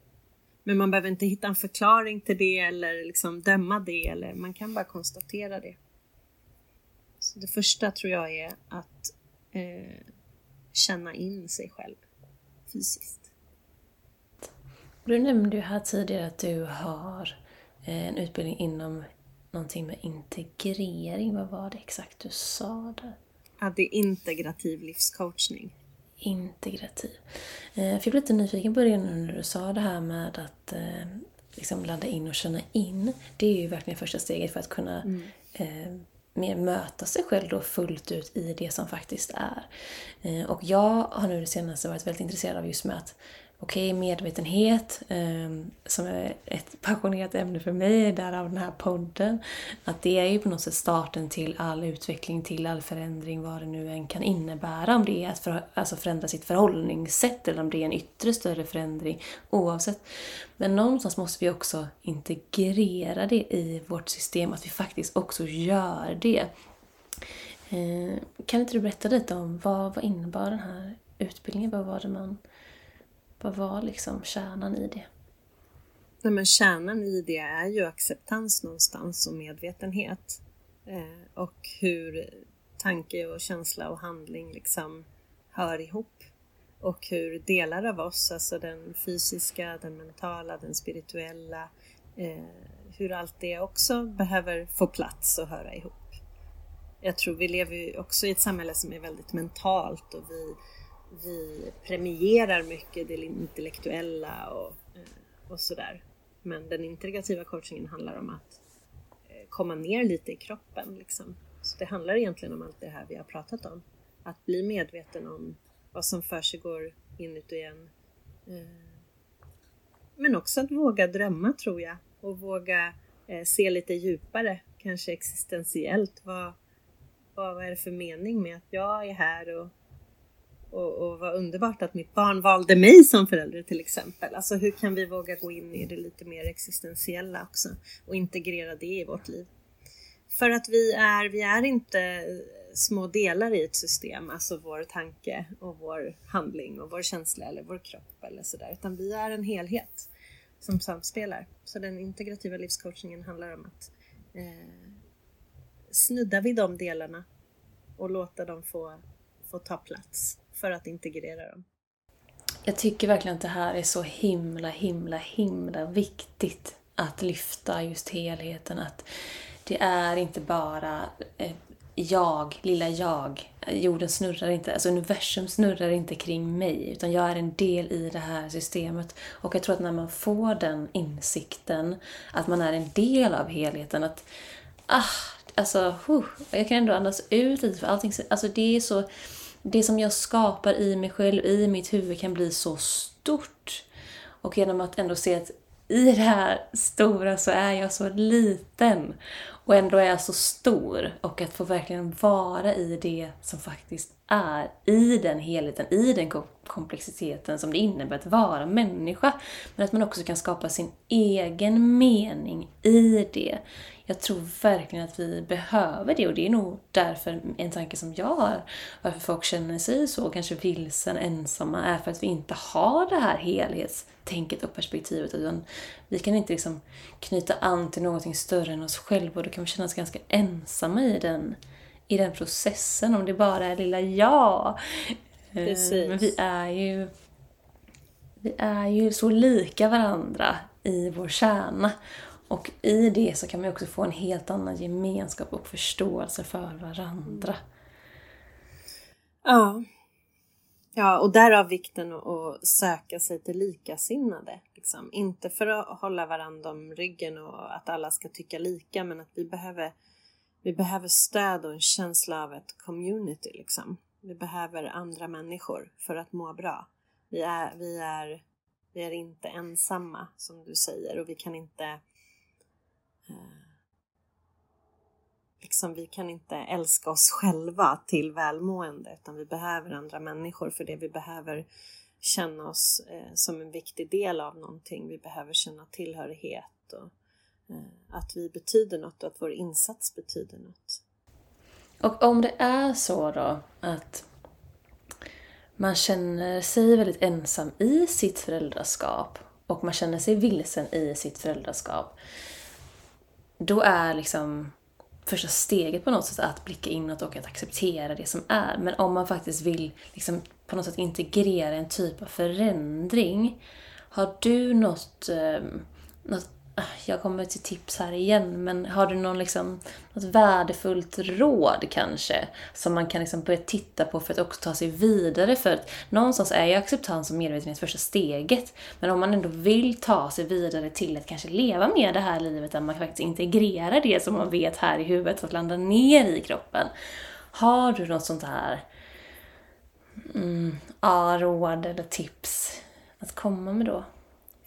[SPEAKER 2] Men man behöver inte hitta en förklaring till det eller liksom döma det eller man kan bara konstatera det. Så det första tror jag är att eh, känna in sig själv fysiskt.
[SPEAKER 1] Du nämnde ju här tidigare att du har eh, en utbildning inom någonting med integrering. Vad var det exakt du sa där?
[SPEAKER 2] Ja, det är integrativ livscoachning.
[SPEAKER 1] Integrativ. Eh, jag blev lite nyfiken på det när du sa det här med att eh, liksom ladda in och känna in. Det är ju verkligen första steget för att kunna mm. eh, mer möta sig själv då fullt ut i det som faktiskt är. Eh, och jag har nu det senaste varit väldigt intresserad av just med att okej, okay, medvetenhet eh, som är ett passionerat ämne för mig, därav den här podden. Att det är ju på något sätt starten till all utveckling, till all förändring, vad det nu än kan innebära. Om det är att för, alltså förändra sitt förhållningssätt eller om det är en yttre större förändring, oavsett. Men någonstans måste vi också integrera det i vårt system, att vi faktiskt också gör det. Eh, kan inte du berätta lite om vad, vad innebar den här utbildningen? Vad var det man vad var liksom kärnan i det?
[SPEAKER 2] Nej, men kärnan i det är ju acceptans någonstans och medvetenhet. Eh, och hur tanke och känsla och handling liksom hör ihop. Och hur delar av oss, alltså den fysiska, den mentala, den spirituella, eh, hur allt det också behöver få plats och höra ihop. Jag tror vi lever ju också i ett samhälle som är väldigt mentalt och vi vi premierar mycket det intellektuella och, eh, och sådär. Men den integrativa coachingen handlar om att eh, komma ner lite i kroppen. Liksom. Så det handlar egentligen om allt det här vi har pratat om. Att bli medveten om vad som försiggår inuti en. Eh, men också att våga drömma tror jag och våga se lite djupare kanske existentiellt. Vad, vad, vad är det för mening med att jag är här och, och, och vad underbart att mitt barn valde mig som förälder till exempel. Alltså hur kan vi våga gå in i det lite mer existentiella också och integrera det i vårt liv? För att vi är, vi är inte eh, små delar i ett system, alltså vår tanke och vår handling och vår känsla eller vår kropp eller sådär, utan vi är en helhet som samspelar. Så den integrativa livscoachningen handlar om att eh, snudda vid de delarna och låta dem få, få ta plats för att integrera dem.
[SPEAKER 1] Jag tycker verkligen att det här är så himla, himla, himla viktigt att lyfta just helheten. Att det är inte bara eh, jag, lilla jag. Jorden snurrar inte, alltså universum snurrar inte kring mig, utan jag är en del i det här systemet. Och jag tror att när man får den insikten, att man är en del av helheten, att ah, alltså, huh, jag kan ändå andas ut lite för allting, alltså det är så, det som jag skapar i mig själv, i mitt huvud kan bli så stort. Och genom att ändå se att i det här stora så är jag så liten. Och ändå är jag så stor. Och att få verkligen vara i det som faktiskt är. I den helheten, i den komplexiteten som det innebär att vara människa. Men att man också kan skapa sin egen mening i det. Jag tror verkligen att vi behöver det och det är nog därför en tanke som jag har, varför folk känner sig så kanske vilsen, ensamma, är för att vi inte har det här helhetstänket och perspektivet utan vi kan inte liksom knyta an till någonting större än oss själva och då kan vi känna oss ganska ensamma i den, i den processen om det bara är lilla jag.
[SPEAKER 2] Eh, Precis.
[SPEAKER 1] Men vi är ju vi är ju så lika varandra i vår kärna. Och i det så kan man också få en helt annan gemenskap och förståelse för varandra.
[SPEAKER 2] Ja. Ja, och därav vikten att söka sig till likasinnade. Liksom. Inte för att hålla varandra om ryggen och att alla ska tycka lika, men att vi behöver, vi behöver stöd och en känsla av ett community. Liksom. Vi behöver andra människor för att må bra. Vi är, vi är, vi är inte ensamma, som du säger, och vi kan inte Eh, liksom, vi kan inte älska oss själva till välmående utan vi behöver andra människor för det. Vi behöver känna oss eh, som en viktig del av någonting. Vi behöver känna tillhörighet och eh, att vi betyder något och att vår insats betyder något.
[SPEAKER 1] Och om det är så då att man känner sig väldigt ensam i sitt föräldraskap och man känner sig vilsen i sitt föräldraskap då är liksom första steget på något sätt att blicka inåt och att acceptera det som är. Men om man faktiskt vill liksom på något sätt integrera en typ av förändring. Har du något, eh, något Ah, jag kommer till tips här igen, men har du någon liksom, något värdefullt råd kanske? Som man kan liksom börja titta på för att också ta sig vidare. För att någonstans är ju acceptans och medvetenhet första steget. Men om man ändå vill ta sig vidare till att kanske leva med det här livet där man faktiskt integrerar det som man vet här i huvudet, att landa ner i kroppen. Har du något sånt här mm, ja, råd eller tips att komma med då?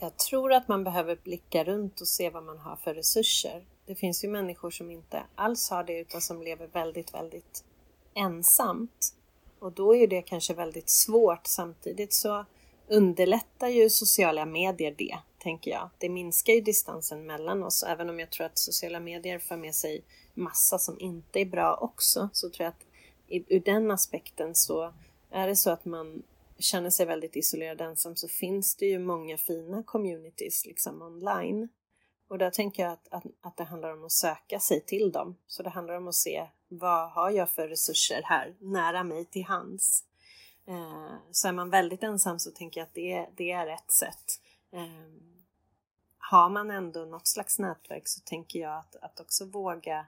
[SPEAKER 2] Jag tror att man behöver blicka runt och se vad man har för resurser. Det finns ju människor som inte alls har det utan som lever väldigt, väldigt ensamt. Och då är det kanske väldigt svårt. Samtidigt så underlättar ju sociala medier det, tänker jag. Det minskar ju distansen mellan oss. Även om jag tror att sociala medier för med sig massa som inte är bra också, så tror jag att ur den aspekten så är det så att man känner sig väldigt isolerad ensam så finns det ju många fina communities liksom online. Och där tänker jag att, att, att det handlar om att söka sig till dem. Så det handlar om att se vad har jag för resurser här nära mig till hands. Eh, så är man väldigt ensam så tänker jag att det, det är ett sätt. Eh, har man ändå något slags nätverk så tänker jag att, att också våga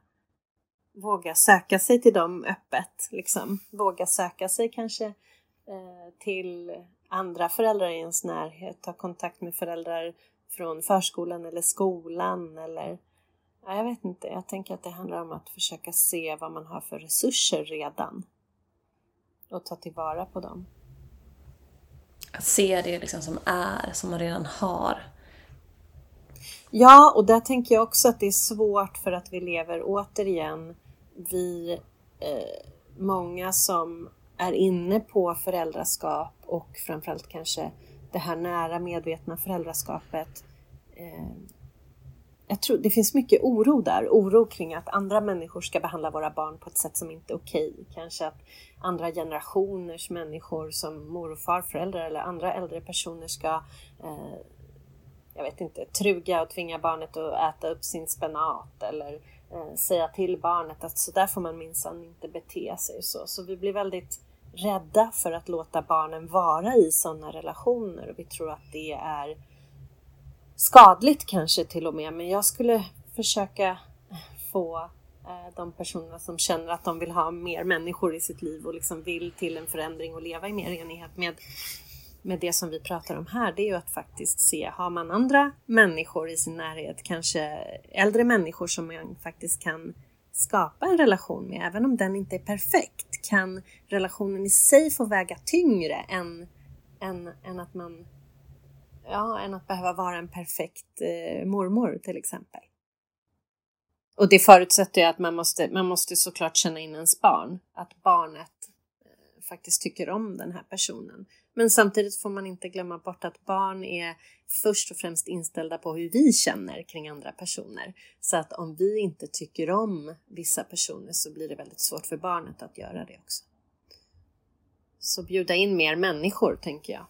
[SPEAKER 2] våga söka sig till dem öppet. Liksom. Våga söka sig kanske Eh, till andra föräldrar i ens närhet, ta kontakt med föräldrar från förskolan eller skolan eller ja, jag vet inte, jag tänker att det handlar om att försöka se vad man har för resurser redan och ta tillvara på dem.
[SPEAKER 1] Att se det liksom som är, som man redan har.
[SPEAKER 2] Ja, och där tänker jag också att det är svårt för att vi lever återigen, vi eh, många som är inne på föräldraskap och framförallt kanske det här nära medvetna föräldraskapet. Eh, jag tror det finns mycket oro där, oro kring att andra människor ska behandla våra barn på ett sätt som inte är okej. Kanske att andra generationers människor som mor och farföräldrar eller andra äldre personer ska eh, jag vet inte, truga och tvinga barnet att äta upp sin spenat eller eh, säga till barnet att så där får man minsann inte bete sig. Så, så vi blir väldigt rädda för att låta barnen vara i sådana relationer och vi tror att det är skadligt kanske till och med. Men jag skulle försöka få eh, de personerna som känner att de vill ha mer människor i sitt liv och liksom vill till en förändring och leva i mer enighet med med det som vi pratar om här, det är ju att faktiskt se, har man andra människor i sin närhet, kanske äldre människor som man faktiskt kan skapa en relation med, även om den inte är perfekt, kan relationen i sig få väga tyngre än, än, än att man ja, än att behöva vara en perfekt eh, mormor till exempel. Och det förutsätter ju att man måste, man måste såklart känna in ens barn, att barnet eh, faktiskt tycker om den här personen. Men samtidigt får man inte glömma bort att barn är först och främst inställda på hur vi känner kring andra personer. Så att om vi inte tycker om vissa personer så blir det väldigt svårt för barnet att göra det också. Så bjuda in mer människor, tänker jag.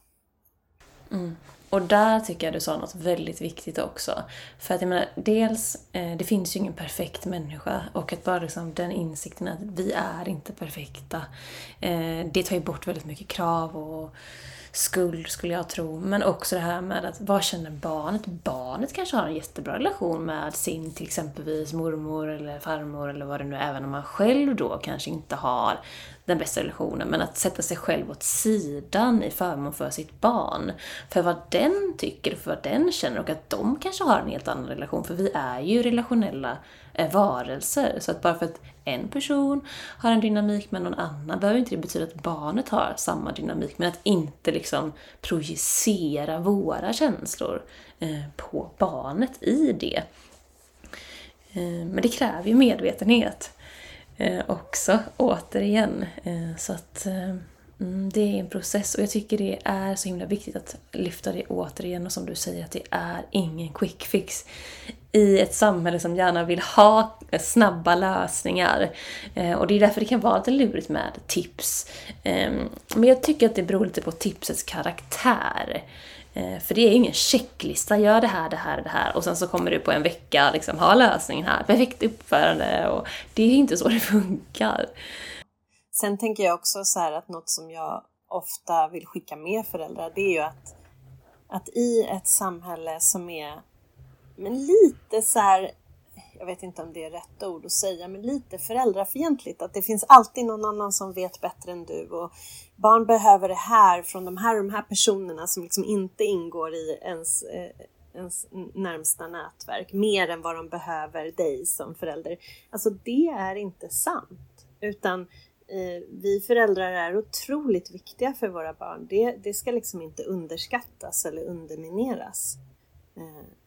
[SPEAKER 1] Mm. Och där tycker jag du sa något väldigt viktigt också. För att jag menar, dels, eh, det finns ju ingen perfekt människa och att bara liksom den insikten att vi är inte perfekta, eh, det tar ju bort väldigt mycket krav och skuld skulle jag tro. Men också det här med att vad känner barnet? Barnet kanske har en jättebra relation med sin till exempelvis mormor eller farmor eller vad det nu är, även om man själv då kanske inte har den bästa relationen. Men att sätta sig själv åt sidan i förmån för sitt barn. För vad den tycker, för vad den känner och att de kanske har en helt annan relation. För vi är ju relationella eh, varelser. Så att bara för att en person har en dynamik med någon annan behöver inte det betyda att barnet har samma dynamik. Men att inte liksom projicera våra känslor eh, på barnet i det. Eh, men det kräver ju medvetenhet eh, också, återigen. Så att mm, det är en process och jag tycker det är så himla viktigt att lyfta det återigen och som du säger att det är ingen quick fix i ett samhälle som gärna vill ha snabba lösningar. Eh, och det är därför det kan vara lite lurigt med tips. Ehm, men jag tycker att det beror lite på tipsets karaktär. Eh, för det är ingen checklista, gör det här, det här, det här och sen så kommer du på en vecka liksom ha lösningen här, perfekt uppförande och det är inte så det funkar.
[SPEAKER 2] Sen tänker jag också så här att något som jag ofta vill skicka med föräldrar det är ju att, att i ett samhälle som är men lite så här, jag vet inte om det är rätt ord att säga, men lite föräldrafientligt. Att det finns alltid någon annan som vet bättre än du och barn behöver det här från de här och de här personerna som liksom inte ingår i ens, eh, ens närmsta nätverk mer än vad de behöver dig som förälder. Alltså det är inte sant, utan eh, vi föräldrar är otroligt viktiga för våra barn. Det, det ska liksom inte underskattas eller undermineras. Eh,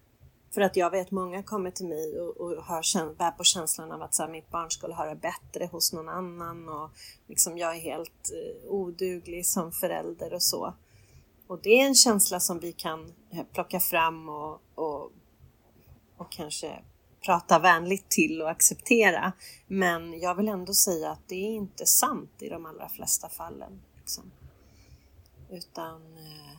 [SPEAKER 2] för att jag vet många kommer till mig och, och har, bär på känslan av att så här, mitt barn skulle ha det bättre hos någon annan och liksom jag är helt eh, oduglig som förälder och så. Och det är en känsla som vi kan eh, plocka fram och, och, och kanske prata vänligt till och acceptera. Men jag vill ändå säga att det är inte sant i de allra flesta fallen. Liksom. Utan eh,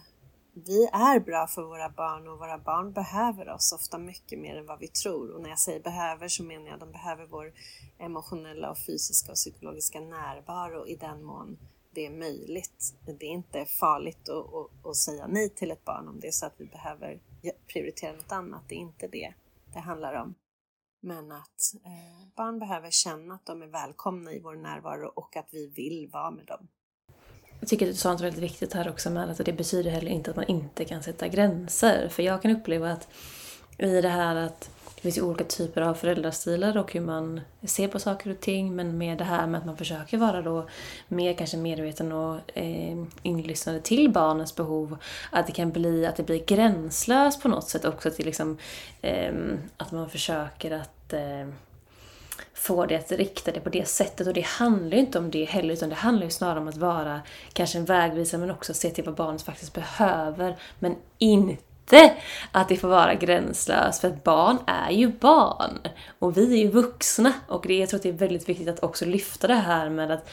[SPEAKER 2] vi är bra för våra barn och våra barn behöver oss ofta mycket mer än vad vi tror. Och när jag säger behöver så menar jag att de behöver vår emotionella och fysiska och psykologiska närvaro i den mån det är möjligt. Det är inte farligt att, att, att säga nej till ett barn om det är så att vi behöver prioritera något annat. Det är inte det det handlar om. Men att eh, barn behöver känna att de är välkomna i vår närvaro och att vi vill vara med dem.
[SPEAKER 1] Jag tycker att du sa något väldigt viktigt här också med att det betyder heller inte att man inte kan sätta gränser. För jag kan uppleva att i det här att det finns ju olika typer av föräldrastilar och hur man ser på saker och ting. Men med det här med att man försöker vara då mer kanske medveten och eh, inlyssnande till barnens behov. Att det kan bli att det blir gränslöst på något sätt också. Till liksom, eh, att man försöker att eh, få det att rikta det på det sättet. Och det handlar ju inte om det heller, utan det handlar ju snarare om att vara kanske en vägvisare men också se till vad barnet faktiskt behöver. Men inte att det får vara gränslöst, för att barn är ju barn. Och vi är ju vuxna. Och det, jag tror att det är väldigt viktigt att också lyfta det här med att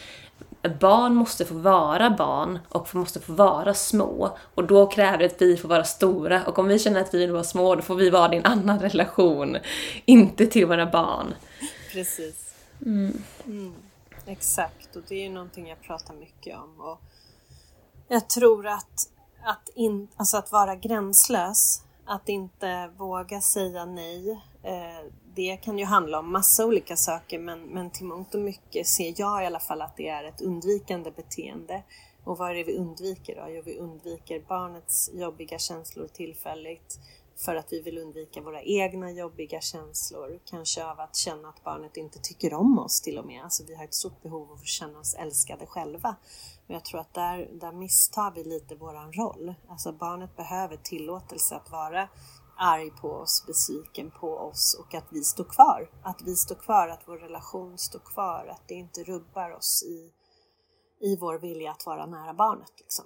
[SPEAKER 1] barn måste få vara barn och måste få vara små. Och då kräver det att vi får vara stora. Och om vi känner att vi vill vara små, då får vi vara i en annan relation. Inte till våra barn.
[SPEAKER 2] Precis.
[SPEAKER 1] Mm.
[SPEAKER 2] Mm, exakt, och det är ju någonting jag pratar mycket om. Och jag tror att, att, in, alltså att vara gränslös, att inte våga säga nej, eh, det kan ju handla om massa olika saker men, men till mångt och mycket ser jag i alla fall att det är ett undvikande beteende. Och vad är det vi undviker då? Jo, vi undviker barnets jobbiga känslor tillfälligt för att vi vill undvika våra egna jobbiga känslor, kanske av att känna att barnet inte tycker om oss till och med. Alltså vi har ett stort behov av att känna oss älskade själva. Men jag tror att där, där misstar vi lite våran roll. Alltså barnet behöver tillåtelse att vara arg på oss, besviken på oss och att vi står kvar. Att vi står kvar, att vår relation står kvar, att det inte rubbar oss i, i vår vilja att vara nära barnet. Liksom.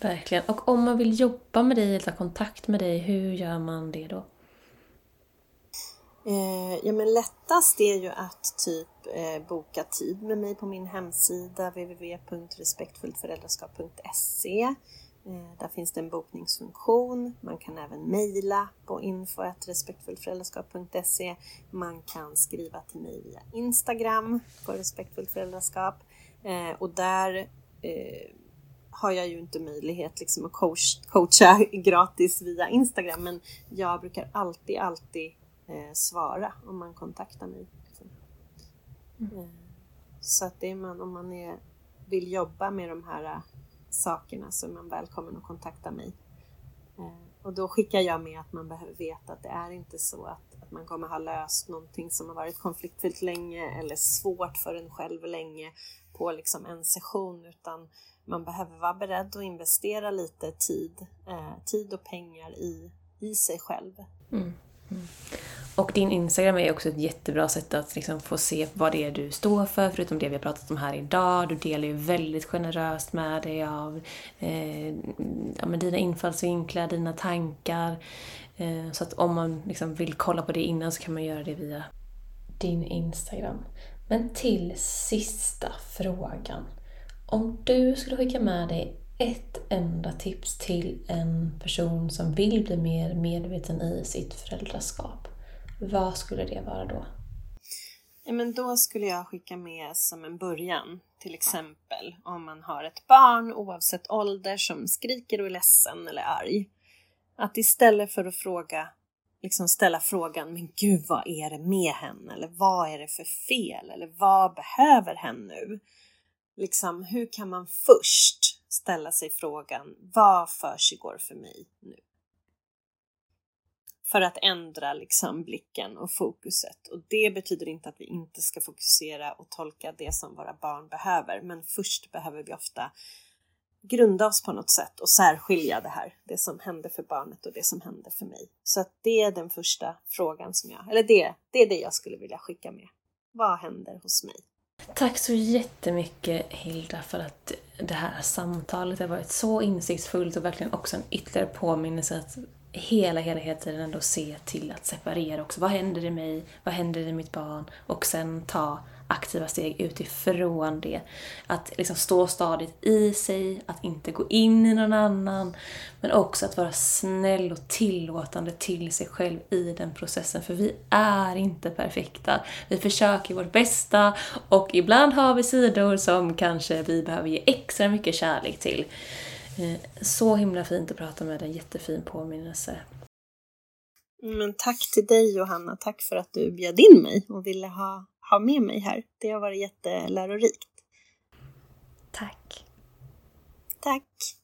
[SPEAKER 1] Verkligen. Och om man vill jobba med dig eller ta kontakt med dig, hur gör man det då?
[SPEAKER 2] Eh, ja men lättast är ju att typ eh, boka tid med mig på min hemsida www.respektfulltföräldraskap.se eh, Där finns det en bokningsfunktion. Man kan även mejla på info.respektfulltföräldraskap.se. Man kan skriva till mig via Instagram på respektfullt föräldraskap eh, och där eh, har jag ju inte möjlighet liksom att coach, coacha gratis via Instagram men jag brukar alltid, alltid eh, svara om man kontaktar mig. Mm. Eh, så att det är man, om man är, vill jobba med de här uh, sakerna så är man välkommen att kontakta mig. Eh, och då skickar jag med att man behöver veta att det är inte så att, att man kommer ha löst någonting som har varit konfliktfyllt länge eller svårt för en själv länge på liksom en session utan man behöver vara beredd att investera lite tid, eh, tid och pengar i, i sig själv.
[SPEAKER 1] Mm. Mm. Och din Instagram är också ett jättebra sätt att liksom få se vad det är du står för, förutom det vi har pratat om här idag. Du delar ju väldigt generöst med dig av eh, ja, men dina infallsvinklar, dina tankar. Eh, så att om man liksom vill kolla på det innan så kan man göra det via din Instagram. Men till sista frågan. Om du skulle skicka med dig ett enda tips till en person som vill bli mer medveten i sitt föräldraskap, vad skulle det vara då?
[SPEAKER 2] Ja, men då skulle jag skicka med som en början, till exempel om man har ett barn oavsett ålder som skriker och är ledsen eller arg. Att istället för att fråga, liksom ställa frågan, men gud vad är det med henne? Eller vad är det för fel? Eller vad behöver hen nu? Liksom, hur kan man först ställa sig frågan vad försiggår för mig nu? För att ändra liksom blicken och fokuset. Och det betyder inte att vi inte ska fokusera och tolka det som våra barn behöver. Men först behöver vi ofta grunda oss på något sätt och särskilja det här. Det som hände för barnet och det som hände för mig. Så att det är den första frågan som jag, eller det, det är det jag skulle vilja skicka med. Vad händer hos mig?
[SPEAKER 1] Tack så jättemycket Hilda för att det här samtalet har varit så insiktsfullt och verkligen också en ytterligare påminnelse att hela, hela, hela tiden ändå se till att separera också. Vad händer i mig? Vad händer i mitt barn? Och sen ta aktiva steg utifrån det. Att liksom stå stadigt i sig, att inte gå in i någon annan. Men också att vara snäll och tillåtande till sig själv i den processen. För vi är inte perfekta. Vi försöker vårt bästa och ibland har vi sidor som kanske vi behöver ge extra mycket kärlek till. Eh, så himla fint att prata med dig, jättefin påminnelse.
[SPEAKER 2] Men tack till dig Johanna, tack för att du bjöd in mig och ville ha ha med mig här. Det har varit jättelärorikt.
[SPEAKER 1] Tack.
[SPEAKER 2] Tack.